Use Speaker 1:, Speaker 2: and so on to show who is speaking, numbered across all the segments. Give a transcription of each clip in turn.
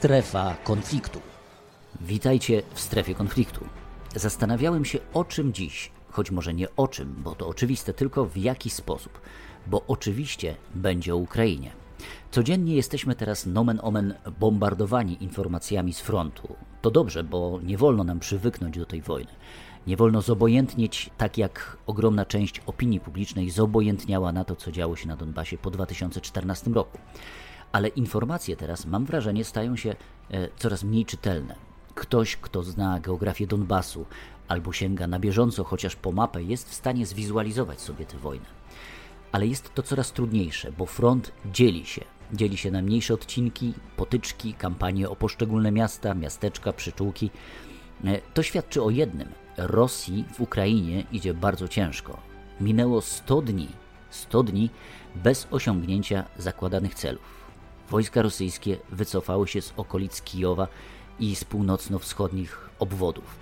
Speaker 1: Strefa konfliktu. Witajcie w strefie konfliktu. Zastanawiałem się o czym dziś, choć może nie o czym, bo to oczywiste, tylko w jaki sposób. Bo oczywiście będzie o Ukrainie. Codziennie jesteśmy teraz nomen omen bombardowani informacjami z frontu. To dobrze, bo nie wolno nam przywyknąć do tej wojny. Nie wolno zobojętnieć, tak jak ogromna część opinii publicznej zobojętniała na to, co działo się na Donbasie po 2014 roku. Ale informacje teraz, mam wrażenie, stają się e, coraz mniej czytelne. Ktoś, kto zna geografię Donbasu albo sięga na bieżąco chociaż po mapę, jest w stanie zwizualizować sobie tę wojnę. Ale jest to coraz trudniejsze, bo front dzieli się. Dzieli się na mniejsze odcinki, potyczki, kampanie o poszczególne miasta, miasteczka, przyczółki. E, to świadczy o jednym. Rosji w Ukrainie idzie bardzo ciężko. Minęło 100 dni, 100 dni bez osiągnięcia zakładanych celów. Wojska rosyjskie wycofały się z okolic Kijowa i z północno-wschodnich obwodów.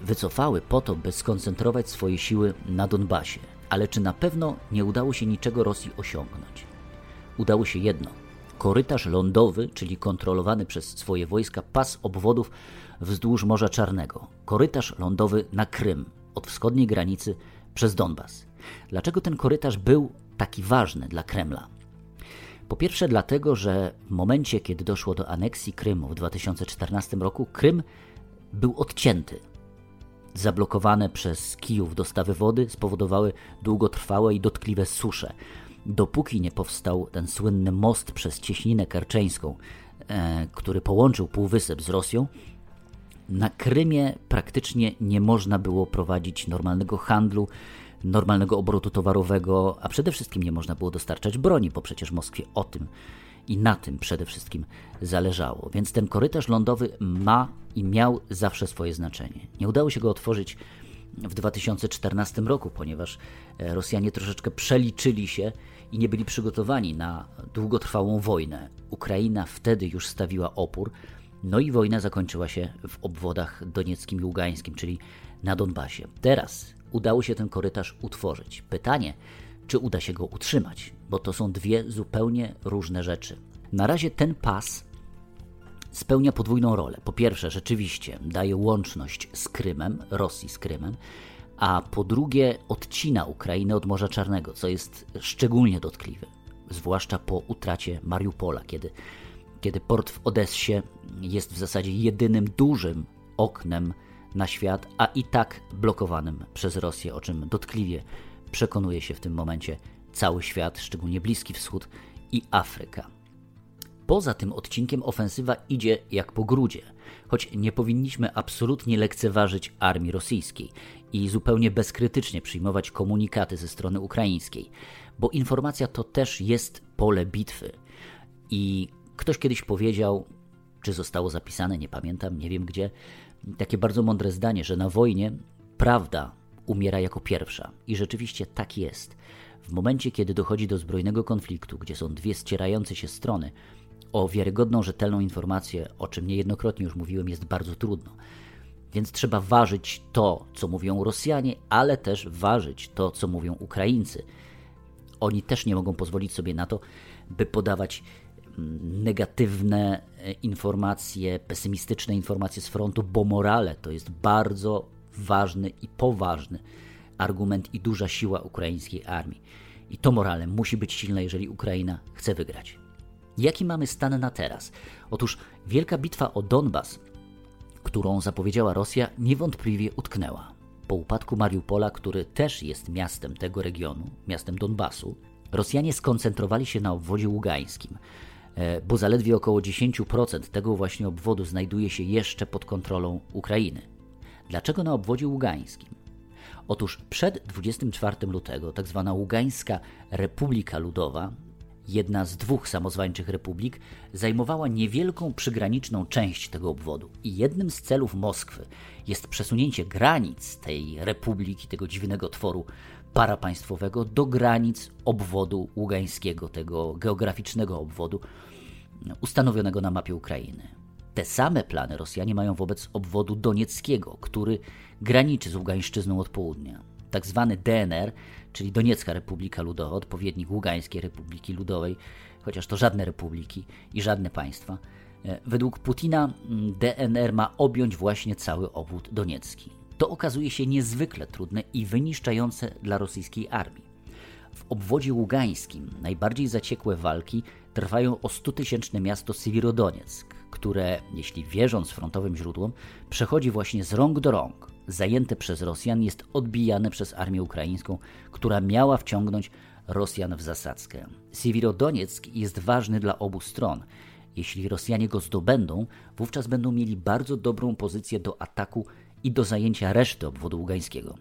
Speaker 1: Wycofały po to, by skoncentrować swoje siły na Donbasie. Ale czy na pewno nie udało się niczego Rosji osiągnąć? Udało się jedno. Korytarz lądowy, czyli kontrolowany przez swoje wojska pas obwodów wzdłuż Morza Czarnego. Korytarz lądowy na Krym, od wschodniej granicy przez Donbas. Dlaczego ten korytarz był taki ważny dla Kremla? Po pierwsze, dlatego, że w momencie, kiedy doszło do aneksji Krymu w 2014 roku, Krym był odcięty. Zablokowane przez Kijów dostawy wody spowodowały długotrwałe i dotkliwe susze. Dopóki nie powstał ten słynny most przez cieśninę kerczeńską, e, który połączył Półwysep z Rosją, na Krymie praktycznie nie można było prowadzić normalnego handlu, normalnego obrotu towarowego, a przede wszystkim nie można było dostarczać broni, bo przecież Moskwie o tym i na tym przede wszystkim zależało. Więc ten korytarz lądowy ma i miał zawsze swoje znaczenie. Nie udało się go otworzyć w 2014 roku, ponieważ e, Rosjanie troszeczkę przeliczyli się i nie byli przygotowani na długotrwałą wojnę. Ukraina wtedy już stawiła opór, no i wojna zakończyła się w obwodach donieckim i ługańskim, czyli na Donbasie. Teraz udało się ten korytarz utworzyć. Pytanie, czy uda się go utrzymać, bo to są dwie zupełnie różne rzeczy. Na razie ten pas spełnia podwójną rolę. Po pierwsze, rzeczywiście daje łączność z Krymem, Rosji z Krymem, a po drugie odcina Ukrainę od Morza Czarnego, co jest szczególnie dotkliwe, zwłaszcza po utracie Mariupola, kiedy, kiedy port w Odessie jest w zasadzie jedynym dużym oknem na świat, a i tak blokowanym przez Rosję, o czym dotkliwie przekonuje się w tym momencie cały świat, szczególnie Bliski Wschód i Afryka. Poza tym odcinkiem ofensywa idzie jak po grudzie, choć nie powinniśmy absolutnie lekceważyć armii rosyjskiej i zupełnie bezkrytycznie przyjmować komunikaty ze strony ukraińskiej, bo informacja to też jest pole bitwy. I ktoś kiedyś powiedział, czy zostało zapisane, nie pamiętam, nie wiem gdzie, takie bardzo mądre zdanie, że na wojnie prawda umiera jako pierwsza. I rzeczywiście tak jest. W momencie, kiedy dochodzi do zbrojnego konfliktu, gdzie są dwie ścierające się strony, o wiarygodną, rzetelną informację, o czym niejednokrotnie już mówiłem, jest bardzo trudno. Więc trzeba ważyć to, co mówią Rosjanie, ale też ważyć to, co mówią Ukraińcy. Oni też nie mogą pozwolić sobie na to, by podawać negatywne e, informacje, pesymistyczne informacje z frontu, bo morale to jest bardzo ważny i poważny argument i duża siła ukraińskiej armii. I to morale musi być silne, jeżeli Ukraina chce wygrać. Jaki mamy stan na teraz? Otóż wielka bitwa o Donbas, którą zapowiedziała Rosja, niewątpliwie utknęła. Po upadku Mariupola, który też jest miastem tego regionu, miastem Donbasu, Rosjanie skoncentrowali się na obwodzie ługańskim, bo zaledwie około 10% tego właśnie obwodu znajduje się jeszcze pod kontrolą Ukrainy. Dlaczego na obwodzie ługańskim? Otóż przed 24 lutego tzw. Tak Ługańska Republika Ludowa jedna z dwóch samozwańczych republik, zajmowała niewielką przygraniczną część tego obwodu. I jednym z celów Moskwy jest przesunięcie granic tej republiki, tego dziwnego tworu parapaństwowego, do granic obwodu ługańskiego, tego geograficznego obwodu ustanowionego na mapie Ukrainy. Te same plany Rosjanie mają wobec obwodu donieckiego, który graniczy z Ługańszczyzną od południa. Tak zwany DNR czyli Doniecka Republika Ludowa, odpowiednik Ługańskiej Republiki Ludowej, chociaż to żadne republiki i żadne państwa, E, według Putina mm, DNR ma objąć właśnie cały obwód doniecki. To okazuje się niezwykle trudne i wyniszczające dla rosyjskiej armii. W obwodzie ługańskim najbardziej zaciekłe walki trwają o 100-tysięczne miasto Sywirodonieck, które, jeśli wierząc frontowym źródłom, przechodzi właśnie z rąk do rąk. Zajęte przez Rosjan jest odbijane przez armię ukraińską, która miała wciągnąć Rosjan w zasadzkę. Sywirodonieck jest ważny dla obu stron. Jeśli Rosjanie go zdobędą, wówczas będą mieli bardzo dobrą pozycję do ataku i do zajęcia reszty obwodu ługańskiego,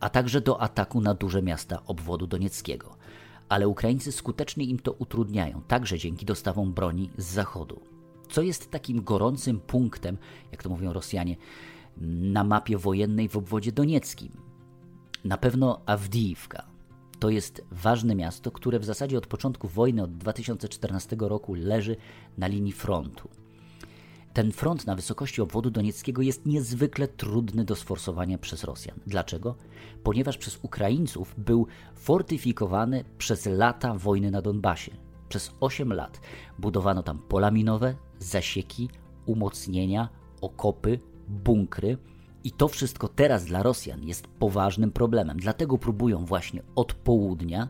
Speaker 1: a także do ataku na duże miasta obwodu donieckiego. Ale Ukraińcy skutecznie im to utrudniają, także dzięki dostawom broni z zachodu. Co jest takim gorącym punktem, jak to mówią Rosjanie, na mapie wojennej w obwodzie donieckim? Na pewno Awdijiwka. To jest ważne miasto, które w zasadzie od początku wojny, od 2014 roku, leży na linii frontu. Ten front na wysokości obwodu donieckiego jest niezwykle trudny do sforsowania przez Rosjan. Dlaczego? Ponieważ przez Ukraińców był fortyfikowany przez lata wojny na Donbasie. Przez 8 lat budowano tam pola minowe, zasieki, umocnienia, okopy, bunkry. I to wszystko teraz dla Rosjan jest poważnym problemem. Dlatego próbują właśnie od południa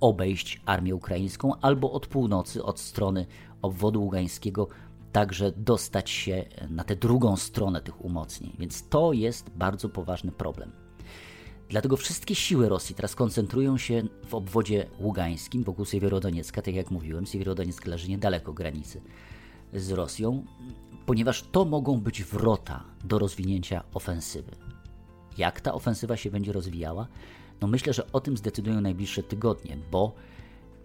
Speaker 1: obejść armię ukraińską albo od północy, od strony obwodu ługańskiego także dostać się na tę drugą stronę tych umocnień. Więc to jest bardzo poważny problem. Dlatego wszystkie siły Rosji teraz koncentrują się w obwodzie ługańskim, wokół Siewierodoniecka, tak jak mówiłem. Siewierodonieck leży niedaleko granicy z Rosją, ponieważ to mogą być wrota do rozwinięcia ofensywy. Jak ta ofensywa się będzie rozwijała? No myślę, że o tym zdecydują najbliższe tygodnie, bo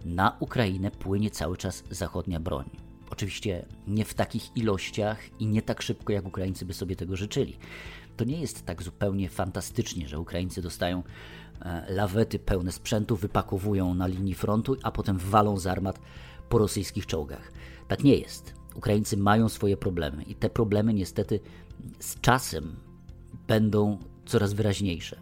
Speaker 1: na Ukrainę płynie cały czas zachodnia broń. Oczywiście nie w takich ilościach i nie tak szybko, jak Ukraińcy by sobie tego życzyli. To nie jest tak zupełnie fantastycznie, że Ukraińcy dostają e, lawety pełne sprzętu, wypakowują na linii frontu, a potem walą z armat po rosyjskich czołgach. Tak nie jest. Ukraińcy mają swoje problemy i te problemy niestety z czasem będą coraz wyraźniejsze.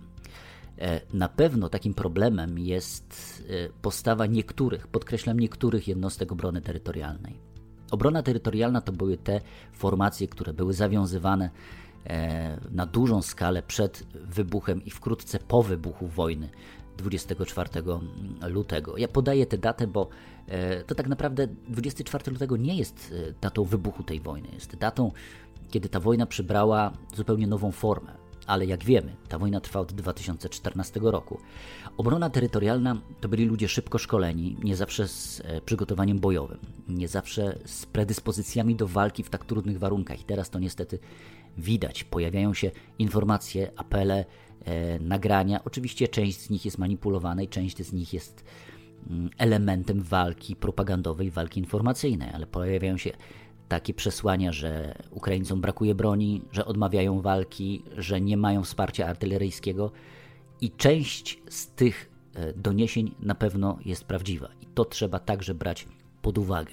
Speaker 1: E, na pewno takim problemem jest e, postawa niektórych, podkreślam niektórych jednostek obrony terytorialnej. Obrona terytorialna to były te formacje, które były zawiązywane e, na dużą skalę przed wybuchem i wkrótce po wybuchu wojny 24 lutego. Ja podaję tę datę, bo e, to tak naprawdę 24 lutego nie jest e, datą wybuchu tej wojny, jest datą, kiedy ta wojna przybrała zupełnie nową formę ale jak wiemy, ta wojna trwa od 2014 roku. Obrona terytorialna to byli ludzie szybko szkoleni, nie zawsze z e, przygotowaniem bojowym, nie zawsze z predyspozycjami do walki w tak trudnych warunkach. I teraz to niestety widać. Pojawiają się informacje, apele, e, nagrania. Oczywiście część z nich jest manipulowana i część z nich jest mm, elementem walki propagandowej, walki informacyjnej, ale pojawiają się takie przesłania, że Ukraińcom brakuje broni, że odmawiają walki, że nie mają wsparcia artyleryjskiego i część z tych e, doniesień na pewno jest prawdziwa i to trzeba także brać pod uwagę.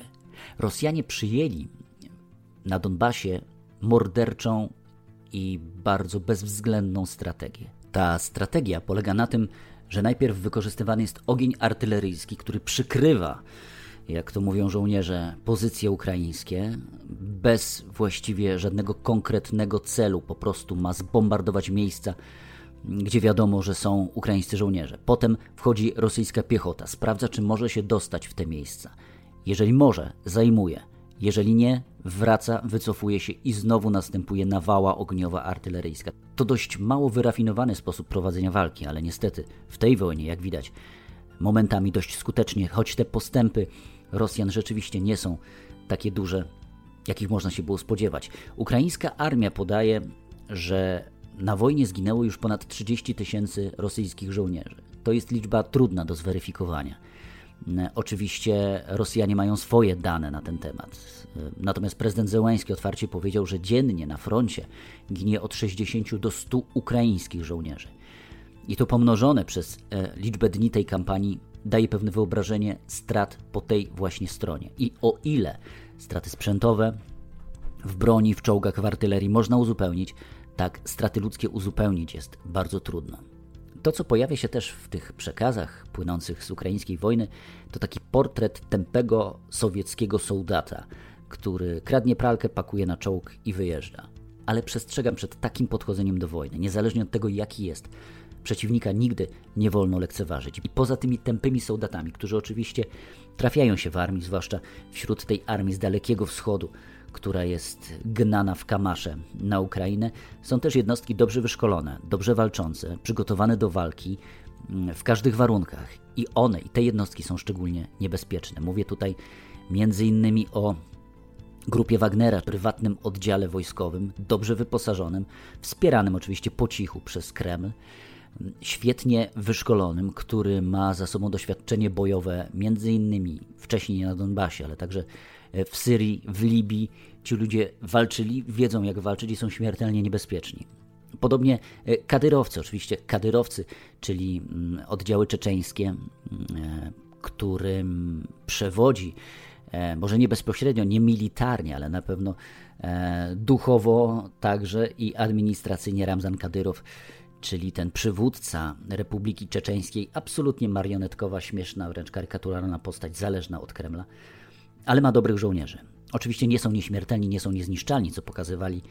Speaker 1: Rosjanie przyjęli na Donbasie morderczą i bardzo bezwzględną strategię. Ta strategia polega na tym, że najpierw wykorzystywany jest ogień artyleryjski, który przykrywa jak to mówią żołnierze, pozycje ukraińskie, bez właściwie żadnego konkretnego celu, po prostu ma zbombardować miejsca, gdzie wiadomo, że są ukraińscy żołnierze. Potem wchodzi rosyjska piechota, sprawdza, czy może się dostać w te miejsca. Jeżeli może, zajmuje. Jeżeli nie, wraca, wycofuje się i znowu następuje nawała ogniowa artyleryjska. To dość mało wyrafinowany sposób prowadzenia walki, ale niestety w tej wojnie, jak widać, momentami dość skutecznie, choć te postępy Rosjan rzeczywiście nie są takie duże, jakich można się było spodziewać. Ukraińska armia podaje, że na wojnie zginęło już ponad 30 tysięcy rosyjskich żołnierzy. To jest liczba trudna do zweryfikowania. Oczywiście Rosjanie mają swoje dane na ten temat. Natomiast prezydent Zełański otwarcie powiedział, że dziennie na froncie ginie od 60 do 100 ukraińskich żołnierzy. I to pomnożone przez e, liczbę dni tej kampanii daje pewne wyobrażenie strat po tej właśnie stronie. I o ile straty sprzętowe w broni, w czołgach, w artylerii można uzupełnić, tak straty ludzkie uzupełnić jest bardzo trudno. To, co pojawia się też w tych przekazach płynących z ukraińskiej wojny, to taki portret tępego sowieckiego soldata, który kradnie pralkę, pakuje na czołg i wyjeżdża. Ale przestrzegam przed takim podchodzeniem do wojny, niezależnie od tego, jaki jest. Przeciwnika nigdy nie wolno lekceważyć. I poza tymi tępymi soldatami, którzy oczywiście trafiają się w armii, zwłaszcza wśród tej armii z Dalekiego Wschodu, która jest gnana w kamasze na Ukrainę, są też jednostki dobrze wyszkolone, dobrze walczące, przygotowane do walki mm, w każdych warunkach. I one, i te jednostki są szczególnie niebezpieczne. Mówię tutaj między innymi o grupie Wagnera, prywatnym oddziale wojskowym, dobrze wyposażonym, wspieranym oczywiście po cichu przez Kreml, świetnie wyszkolonym, który ma za sobą doświadczenie bojowe między innymi wcześniej na Donbasie, ale także w Syrii, w Libii. Ci ludzie walczyli, wiedzą jak walczyć i są śmiertelnie niebezpieczni. Podobnie e, kadyrowcy, oczywiście kadyrowcy, czyli mm, oddziały czeczeńskie, mm, e, którym przewodzi, e, może nie bezpośrednio, nie militarnie, ale na pewno duchowo także i administracyjnie Ramzan Kadyrow, czyli ten przywódca Republiki Czeczeńskiej, absolutnie marionetkowa, śmieszna, wręcz karykaturalna postać, zależna od Kremla, ale ma dobrych żołnierzy. Oczywiście nie są nieśmiertelni, nie są niezniszczalni, co pokazywali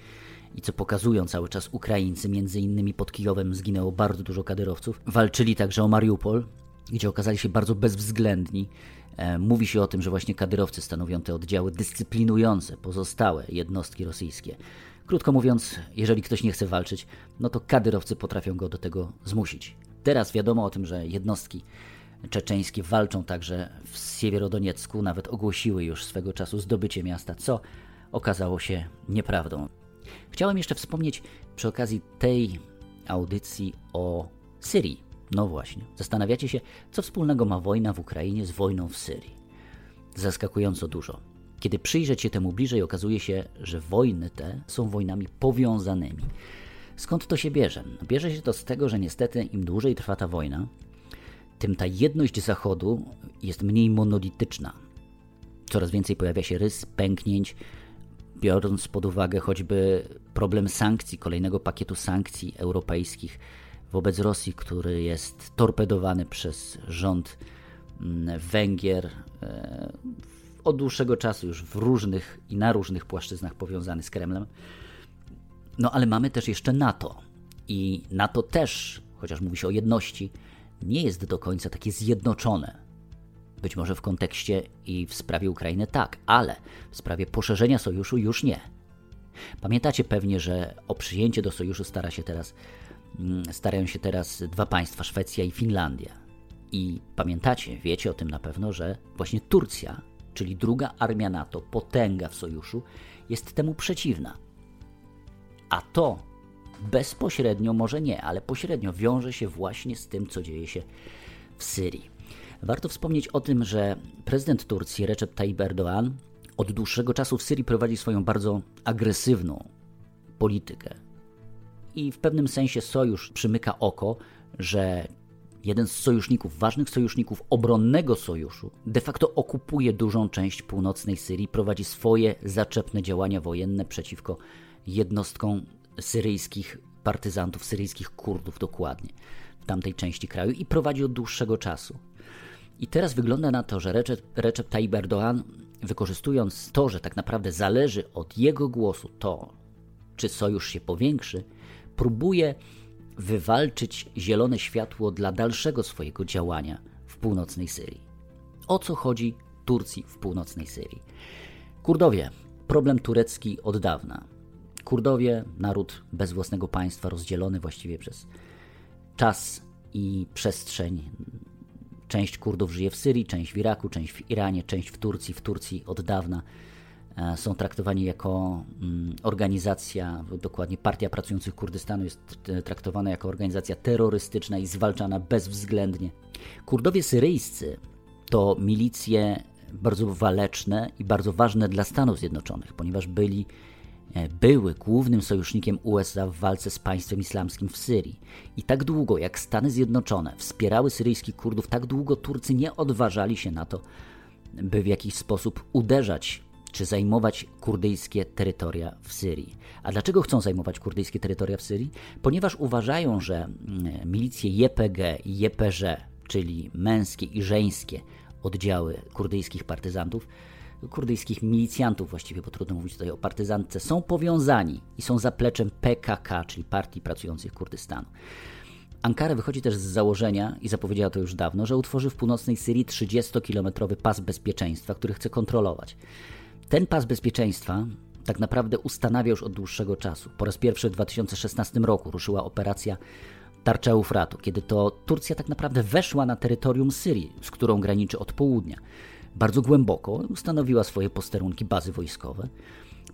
Speaker 1: i co pokazują cały czas Ukraińcy. Między innymi pod Kijowem zginęło bardzo dużo kadyrowców. Walczyli także o Mariupol, gdzie okazali się bardzo bezwzględni. E, mówi się o tym, że właśnie kadyrowcy stanowią te oddziały dyscyplinujące pozostałe jednostki rosyjskie. Krótko mówiąc, jeżeli ktoś nie chce walczyć, no to kadyrowcy potrafią go do tego zmusić. Teraz wiadomo o tym, że jednostki czeczeńskie walczą także w Siewierodoniecku, nawet ogłosiły już swego czasu zdobycie miasta, co okazało się nieprawdą. Chciałem jeszcze wspomnieć przy okazji tej audycji o Syrii. No właśnie, zastanawiacie się, co wspólnego ma wojna w Ukrainie z wojną w Syrii. Zaskakująco dużo. Kiedy przyjrzeć się temu bliżej, okazuje się, że wojny te są wojnami powiązanymi. Skąd to się bierze? Bierze się to z tego, że niestety im dłużej trwa ta wojna, tym ta jedność Zachodu jest mniej monolityczna. Coraz więcej pojawia się rys, pęknięć, biorąc pod uwagę choćby problem sankcji, kolejnego pakietu sankcji europejskich wobec Rosji, który jest torpedowany przez rząd mm, Węgier e, od dłuższego czasu już w różnych i na różnych płaszczyznach powiązany z Kremlem. No ale mamy też jeszcze NATO. I NATO też, chociaż mówi się o jedności, nie jest do końca takie zjednoczone. Być może w kontekście i w sprawie Ukrainy tak, ale w sprawie poszerzenia sojuszu już nie. Pamiętacie pewnie, że o przyjęcie do sojuszu stara się teraz, mm, starają się teraz dwa państwa, Szwecja i Finlandia. I pamiętacie, wiecie o tym na pewno, że właśnie Turcja, czyli druga armia NATO, potęga w sojuszu, jest temu przeciwna. A to bezpośrednio może nie, ale pośrednio wiąże się właśnie z tym, co dzieje się w Syrii. Warto wspomnieć o tym, że prezydent Turcji Recep Tayyip Erdoğan od dłuższego czasu w Syrii prowadzi swoją bardzo agresywną politykę. I w pewnym sensie sojusz przymyka oko, że jeden z sojuszników, ważnych sojuszników obronnego sojuszu, de facto okupuje dużą część północnej Syrii, prowadzi swoje zaczepne działania wojenne przeciwko jednostkom syryjskich partyzantów, syryjskich Kurdów dokładnie w tamtej części kraju i prowadzi od dłuższego czasu. I teraz wygląda na to, że Recep, Recep Tayyip wykorzystując to, że tak naprawdę zależy od jego głosu to, czy sojusz się powiększy, próbuje wywalczyć zielone światło dla dalszego swojego działania w północnej Syrii. O co chodzi Turcji w północnej Syrii? Kurdowie, problem turecki od dawna. Kurdowie, naród bez własnego państwa, rozdzielony właściwie przez czas i przestrzeń. Część Kurdów żyje w Syrii, część w Iraku, część w Iranie, część w Turcji. W Turcji od dawna są traktowani jako mm, organizacja, dokładnie Partia Pracujących Kurdystanu jest e, traktowana jako organizacja terrorystyczna i zwalczana bezwzględnie. Kurdowie syryjscy to milicje bardzo waleczne i bardzo ważne dla Stanów Zjednoczonych, ponieważ byli E, były głównym sojusznikiem USA w walce z państwem islamskim w Syrii. I tak długo jak Stany Zjednoczone wspierały syryjskich Kurdów, tak długo Turcy nie odważali się na to, by w jakiś sposób uderzać czy zajmować kurdyjskie terytoria w Syrii. A dlaczego chcą zajmować kurdyjskie terytoria w Syrii? Ponieważ uważają, że mm, milicje JPG i JPŻ, czyli męskie i żeńskie oddziały kurdyjskich partyzantów, kurdyjskich milicjantów właściwie, bo trudno mówić tutaj o partyzantce, są powiązani i są zapleczem PKK, czyli Partii Pracujących Kurdystanu. Ankara wychodzi też z założenia, i zapowiedziała to już dawno, że utworzy w północnej Syrii 30-kilometrowy pas bezpieczeństwa, który chce kontrolować. Ten pas bezpieczeństwa tak naprawdę ustanawia już od dłuższego czasu. Po raz pierwszy w 2016 roku ruszyła operacja Tarcza Eufratu, kiedy to Turcja tak naprawdę weszła na terytorium Syrii, z którą graniczy od południa. Bardzo głęboko ustanowiła swoje posterunki, bazy wojskowe.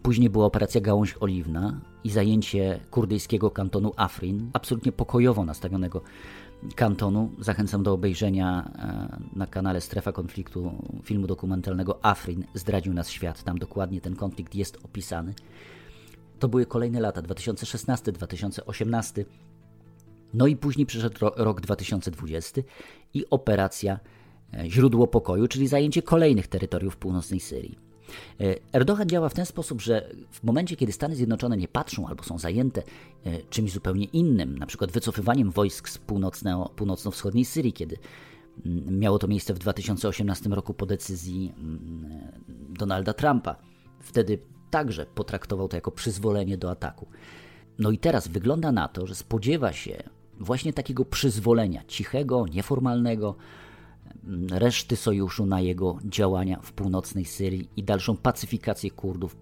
Speaker 1: Później była operacja Gałąź Oliwna i zajęcie kurdyjskiego kantonu Afrin, absolutnie pokojowo nastawionego kantonu. Zachęcam do obejrzenia e, na kanale Strefa Konfliktu filmu dokumentalnego Afrin Zdradził nas świat. Tam dokładnie ten konflikt jest opisany. To były kolejne lata 2016-2018. No i później przyszedł rok 2020 i operacja e, Źródło Pokoju, czyli zajęcie kolejnych terytoriów północnej Syrii. E, Erdogan działa w ten sposób, że w momencie, kiedy Stany Zjednoczone nie patrzą albo są zajęte e, czymś zupełnie innym, na przykład wycofywaniem wojsk z północno, północno-wschodniej Syrii, kiedy mm, miało to miejsce w 2018 roku po decyzji mm, Donalda Trumpa, wtedy także potraktował to jako przyzwolenie do ataku. No i teraz wygląda na to, że spodziewa się właśnie takiego przyzwolenia, cichego, nieformalnego, reszty sojuszu na jego działania w północnej Syrii i dalszą pacyfikację Kurdów.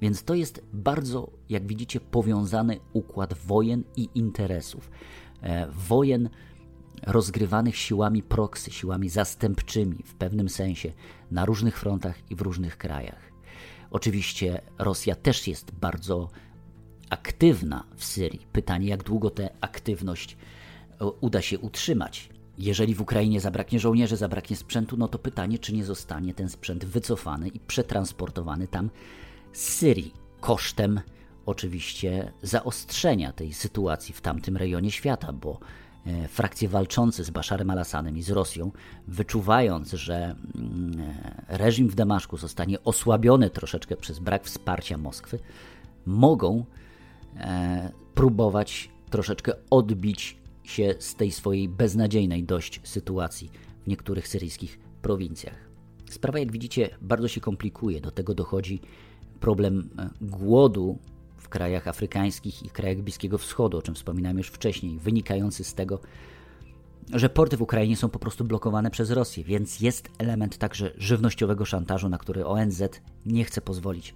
Speaker 1: Więc to jest bardzo, jak widzicie, powiązany układ wojen i interesów. E, wojen rozgrywanych siłami proksy, siłami zastępczymi w pewnym sensie na różnych frontach i w różnych krajach. Oczywiście Rosja też jest bardzo aktywna w Syrii. Pytanie, jak długo tę aktywność e, uda się utrzymać. Jeżeli w Ukrainie zabraknie żołnierzy, zabraknie sprzętu, no to pytanie, czy nie zostanie ten sprzęt wycofany i przetransportowany tam z Syrii. Kosztem oczywiście zaostrzenia tej sytuacji w tamtym rejonie świata, bo e, frakcje walczące z Basharem al-Assadem i z Rosją, wyczuwając, że mm, e, reżim w Damaszku zostanie osłabiony troszeczkę przez brak wsparcia Moskwy, mogą e, próbować troszeczkę odbić się z tej swojej beznadziejnej dość sytuacji w niektórych syryjskich prowincjach. Sprawa, jak widzicie, bardzo się komplikuje. Do tego dochodzi problem e, głodu w krajach afrykańskich i krajach Bliskiego Wschodu, o czym wspominałem już wcześniej, wynikający z tego, że porty w Ukrainie są po prostu blokowane przez Rosję, więc jest element także żywnościowego szantażu, na który ONZ nie chce pozwolić.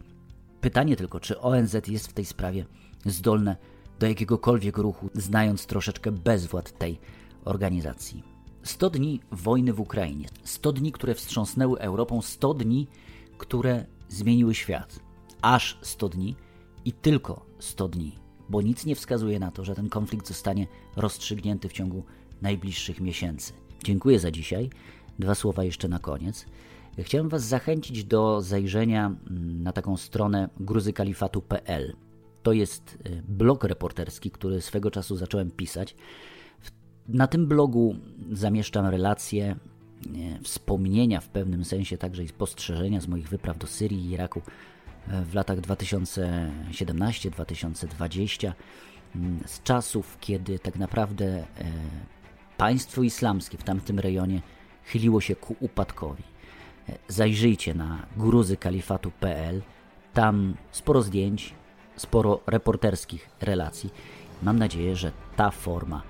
Speaker 1: Pytanie tylko, czy ONZ jest w tej sprawie zdolne do jakiegokolwiek ruchu, znając troszeczkę bezwład tej organizacji. 100 dni wojny w Ukrainie, 100 dni, które wstrząsnęły Europą, 100 dni, które zmieniły świat. Aż 100 dni i tylko 100 dni, bo nic nie wskazuje na to, że ten konflikt zostanie rozstrzygnięty w ciągu najbliższych miesięcy. Dziękuję za dzisiaj. Dwa słowa jeszcze na koniec. Chciałem Was zachęcić do zajrzenia mm, na taką stronę gruzykalifatu.pl. To jest y, blog reporterski, który swego czasu zacząłem pisać. Na tym blogu zamieszczam relacje, wspomnienia w pewnym sensie, także i spostrzeżenia z moich wypraw do Syrii i Iraku e, w latach 2017-2020, mm, z czasów, kiedy tak naprawdę e, państwo islamskie w tamtym rejonie chyliło się ku upadkowi. E, zajrzyjcie na gruzykalifatu.pl, tam sporo zdjęć, sporo reporterskich relacji. Mam nadzieję, że ta forma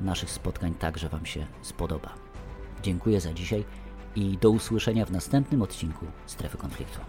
Speaker 1: naszych spotkań także Wam się spodoba. Dziękuję za dzisiaj i do usłyszenia w następnym odcinku Strefy Konfliktu.